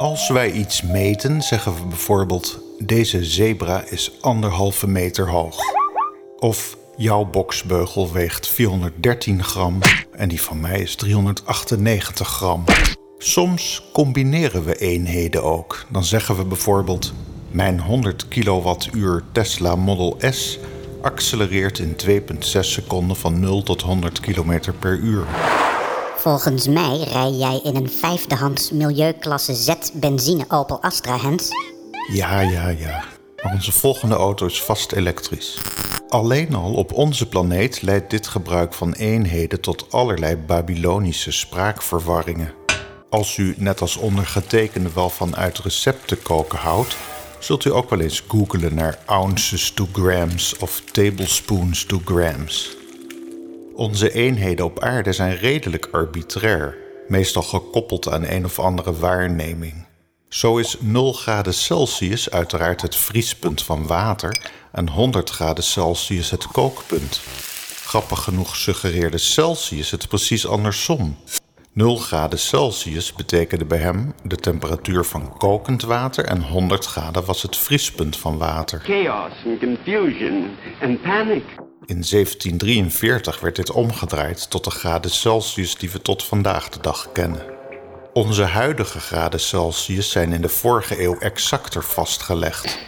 Als wij iets meten, zeggen we bijvoorbeeld: deze zebra is anderhalve meter hoog. Of jouw boksbeugel weegt 413 gram en die van mij is 398 gram. Soms combineren we eenheden ook. Dan zeggen we bijvoorbeeld: mijn 100 kilowattuur Tesla Model S accelereert in 2,6 seconden van 0 tot 100 km per uur. Volgens mij rij jij in een vijfdehands milieuklasse Z benzine Opel Astra Hens. Ja, ja, ja. Maar onze volgende auto is vast elektrisch. Alleen al op onze planeet leidt dit gebruik van eenheden tot allerlei Babylonische spraakverwarringen. Als u, net als ondergetekende, wel van uit recepten koken houdt, zult u ook wel eens googelen naar ounces to grams of tablespoons to grams. Onze eenheden op aarde zijn redelijk arbitrair, meestal gekoppeld aan een of andere waarneming. Zo is 0 graden Celsius uiteraard het vriespunt van water en 100 graden Celsius het kookpunt. Grappig genoeg suggereerde Celsius het precies andersom. 0 graden Celsius betekende bij hem de temperatuur van kokend water en 100 graden was het vriespunt van water. chaos and confusion and panic. In 1743 werd dit omgedraaid tot de graden Celsius die we tot vandaag de dag kennen. Onze huidige graden Celsius zijn in de vorige eeuw exacter vastgelegd.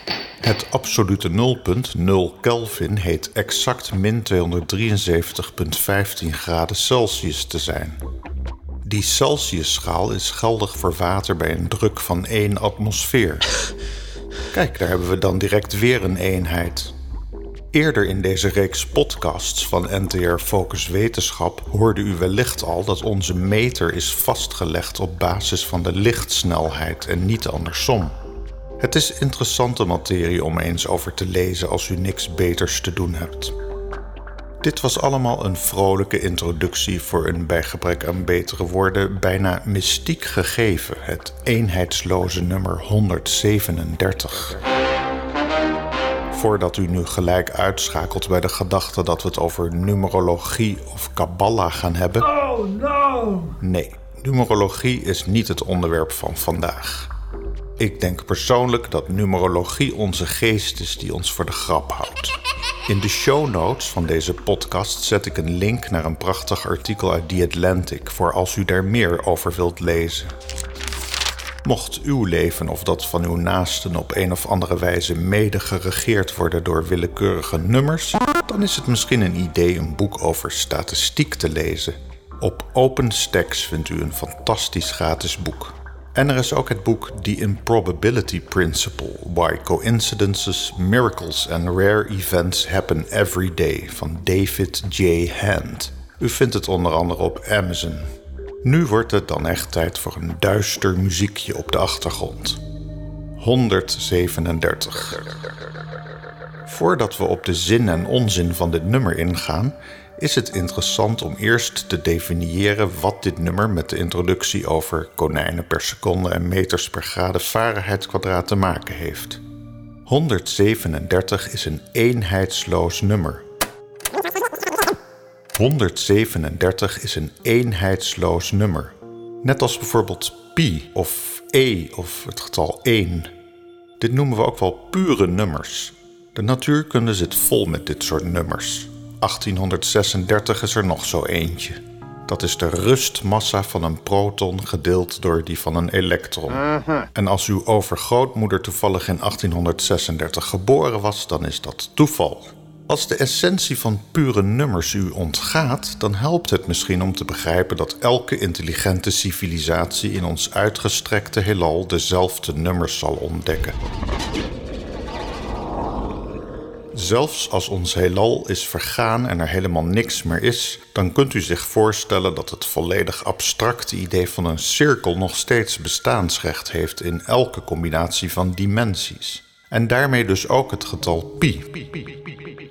Het absolute nulpunt, 0 Kelvin, heet exact min 273,15 graden Celsius te zijn. Die Celsiusschaal is geldig voor water bij een druk van 1 atmosfeer. Kijk, daar hebben we dan direct weer een eenheid. Eerder in deze reeks podcasts van NTR Focus Wetenschap hoorde u wellicht al dat onze meter is vastgelegd op basis van de lichtsnelheid en niet andersom. Het is interessante materie om eens over te lezen als u niks beters te doen hebt. Dit was allemaal een vrolijke introductie voor een bij gebrek aan betere woorden bijna mystiek gegeven, het eenheidsloze nummer 137. Voordat u nu gelijk uitschakelt bij de gedachte dat we het over numerologie of kabbala gaan hebben. Oh no! Nee, numerologie is niet het onderwerp van vandaag. Ik denk persoonlijk dat numerologie onze geest is die ons voor de grap houdt. In de show notes van deze podcast zet ik een link naar een prachtig artikel uit The Atlantic voor als u daar meer over wilt lezen. Mocht uw leven of dat van uw naasten op een of andere wijze mede geregeerd worden door willekeurige nummers, dan is het misschien een idee een boek over statistiek te lezen. Op OpenStax vindt u een fantastisch gratis boek. En er is ook het boek The Improbability Principle: Why Coincidences, Miracles and Rare Events Happen Every Day van David J. Hand. U vindt het onder andere op Amazon. Nu wordt het dan echt tijd voor een duister muziekje op de achtergrond. 137. Voordat we op de zin en onzin van dit nummer ingaan, is het interessant om eerst te definiëren wat dit nummer met de introductie over konijnen per seconde en meters per graden Fahrenheit kwadraat te maken heeft. 137 is een eenheidsloos nummer. 137 is een eenheidsloos nummer. Net als bijvoorbeeld pi of e of het getal 1. Dit noemen we ook wel pure nummers. De natuurkunde zit vol met dit soort nummers. 1836 is er nog zo eentje. Dat is de rustmassa van een proton gedeeld door die van een elektron. En als uw overgrootmoeder toevallig in 1836 geboren was, dan is dat toeval. Als de essentie van pure nummers u ontgaat, dan helpt het misschien om te begrijpen dat elke intelligente civilisatie in ons uitgestrekte heelal dezelfde nummers zal ontdekken. Zelfs als ons heelal is vergaan en er helemaal niks meer is, dan kunt u zich voorstellen dat het volledig abstracte idee van een cirkel nog steeds bestaansrecht heeft in elke combinatie van dimensies. En daarmee dus ook het getal pi.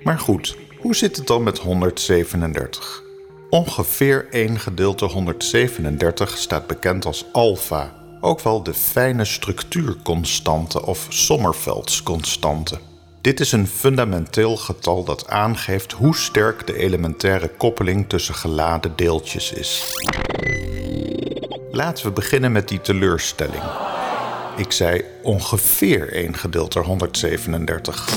Maar goed, hoe zit het dan met 137? Ongeveer 1 gedeelte 137 staat bekend als alfa, ook wel de fijne structuurconstante of Sommerfelds constante. Dit is een fundamenteel getal dat aangeeft hoe sterk de elementaire koppeling tussen geladen deeltjes is. Laten we beginnen met die teleurstelling. Ik zei ongeveer 1 gedeeld door 137.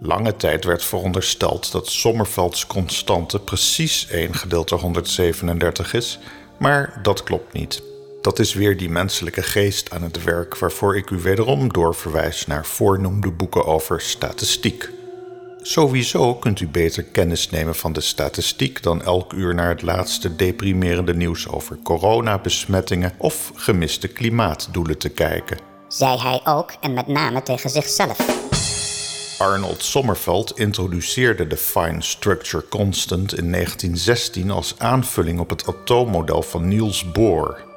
Lange tijd werd verondersteld dat Sommervelds constante precies 1 gedeeld door 137 is, maar dat klopt niet. Dat is weer die menselijke geest aan het werk waarvoor ik u wederom doorverwijs naar voornoemde boeken over statistiek. Sowieso kunt u beter kennis nemen van de statistiek dan elk uur naar het laatste deprimerende nieuws over coronabesmettingen of gemiste klimaatdoelen te kijken. Zei hij ook en met name tegen zichzelf. Arnold Sommerfeld introduceerde de Fine Structure Constant in 1916 als aanvulling op het atoommodel van Niels Bohr.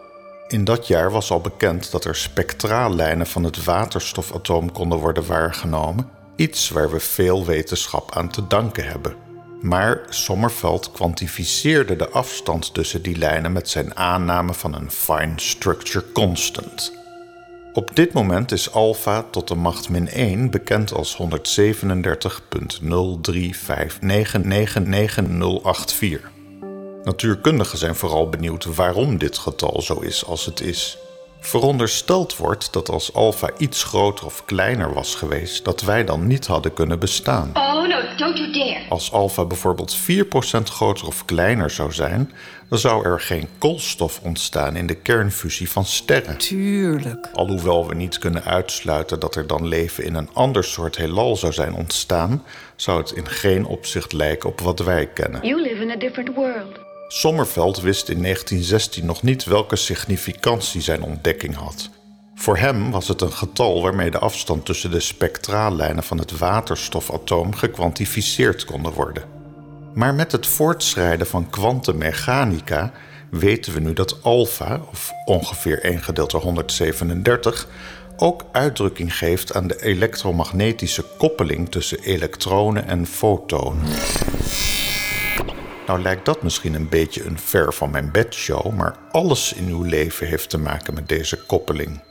In dat jaar was al bekend dat er spectraallijnen van het waterstofatoom konden worden waargenomen, iets waar we veel wetenschap aan te danken hebben. Maar Sommerfeld kwantificeerde de afstand tussen die lijnen met zijn aanname van een fine structure constant. Op dit moment is alpha tot de macht min 1 bekend als 137.035999084. Natuurkundigen zijn vooral benieuwd waarom dit getal zo is als het is. Verondersteld wordt dat als alpha iets groter of kleiner was geweest, dat wij dan niet hadden kunnen bestaan. Oh no, don't you dare. Als alpha bijvoorbeeld 4% groter of kleiner zou zijn, dan zou er geen koolstof ontstaan in de kernfusie van sterren. Tuurlijk. Alhoewel we niet kunnen uitsluiten dat er dan leven in een ander soort heelal zou zijn ontstaan, zou het in geen opzicht lijken op wat wij kennen. You live in a different world. Sommerveld wist in 1916 nog niet welke significantie zijn ontdekking had. Voor hem was het een getal waarmee de afstand tussen de spectraallijnen van het waterstofatoom gekwantificeerd konden worden. Maar met het voortschrijden van kwantummechanica weten we nu dat alpha, of ongeveer 1 gedeeld door 137, ook uitdrukking geeft aan de elektromagnetische koppeling tussen elektronen en fotonen. Nou lijkt dat misschien een beetje een ver van mijn bedshow, maar alles in uw leven heeft te maken met deze koppeling.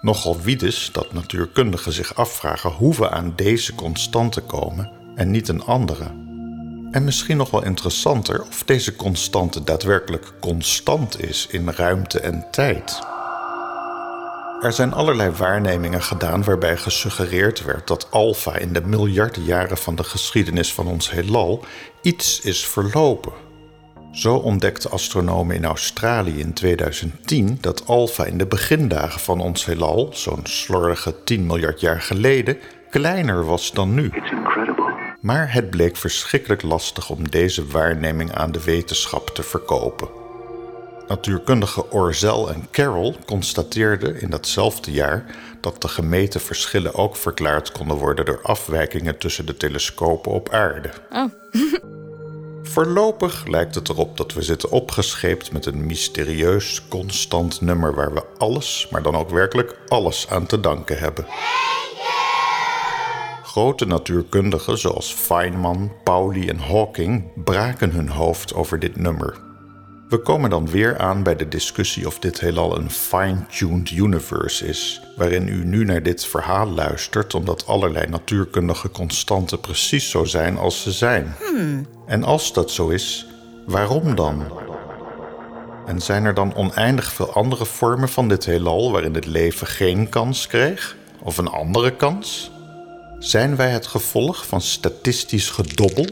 Nogal wiedes dat natuurkundigen zich afvragen hoe we aan deze constante komen en niet een andere. En misschien nog wel interessanter of deze constante daadwerkelijk constant is in ruimte en tijd. Er zijn allerlei waarnemingen gedaan waarbij gesuggereerd werd dat alfa in de miljarden jaren van de geschiedenis van ons heelal iets is verlopen. Zo ontdekten astronomen in Australië in 2010 dat alfa in de begindagen van ons heelal, zo'n slordige 10 miljard jaar geleden, kleiner was dan nu. Maar het bleek verschrikkelijk lastig om deze waarneming aan de wetenschap te verkopen. Natuurkundige Orzel en Carroll constateerden in datzelfde jaar dat de gemeten verschillen ook verklaard konden worden door afwijkingen tussen de telescopen op aarde. Oh. Voorlopig lijkt het erop dat we zitten opgescheept met een mysterieus, constant nummer waar we alles, maar dan ook werkelijk alles aan te danken hebben. Grote natuurkundigen zoals Feynman, Pauli en Hawking braken hun hoofd over dit nummer. We komen dan weer aan bij de discussie of dit heelal een fine-tuned universe is, waarin u nu naar dit verhaal luistert omdat allerlei natuurkundige constanten precies zo zijn als ze zijn. En als dat zo is, waarom dan? En zijn er dan oneindig veel andere vormen van dit heelal waarin het leven geen kans kreeg? Of een andere kans? Zijn wij het gevolg van statistisch gedobbel?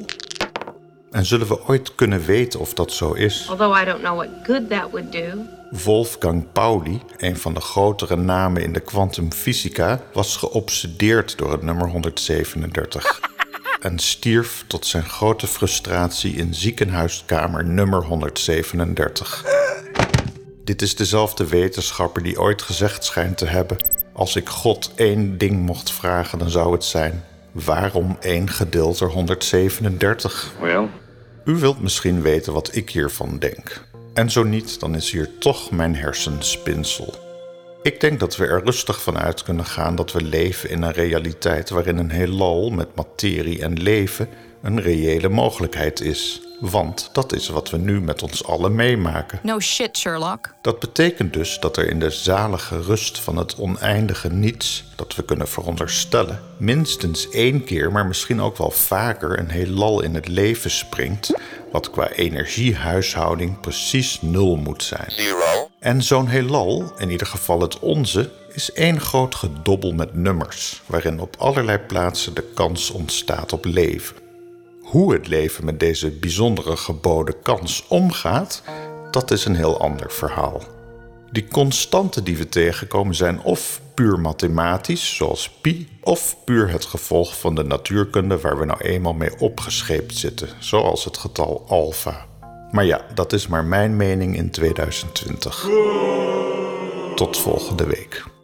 En zullen we ooit kunnen weten of dat zo is? Although I don't know what good that would do. Wolfgang Pauli, een van de grotere namen in de kwantumfysica, was geobsedeerd door het nummer 137 en stierf tot zijn grote frustratie in ziekenhuiskamer nummer 137. Dit is dezelfde wetenschapper die ooit gezegd schijnt te hebben: Als ik God één ding mocht vragen, dan zou het zijn: waarom één gedeeld door 137? Well, U wilt misschien weten wat ik hiervan denk. En zo niet, dan is hier toch mijn hersenspinsel. Ik denk dat we er rustig van uit kunnen gaan dat we leven in een realiteit waarin een heelal met materie en leven een reële mogelijkheid is. Want dat is wat we nu met ons allen meemaken. No shit, Sherlock. Dat betekent dus dat er in de zalige rust van het oneindige niets, dat we kunnen veronderstellen, minstens één keer, maar misschien ook wel vaker, een heelal in het leven springt, wat qua energiehuishouding precies nul moet zijn. Zero. En zo'n heelal, in ieder geval het onze, is één groot gedobbel met nummers, waarin op allerlei plaatsen de kans ontstaat op leven. Hoe het leven met deze bijzondere geboden kans omgaat, dat is een heel ander verhaal. Die constanten die we tegenkomen zijn of puur mathematisch, zoals pi, of puur het gevolg van de natuurkunde waar we nou eenmaal mee opgescheept zitten, zoals het getal alpha. Maar ja, dat is maar mijn mening in 2020. Tot volgende week.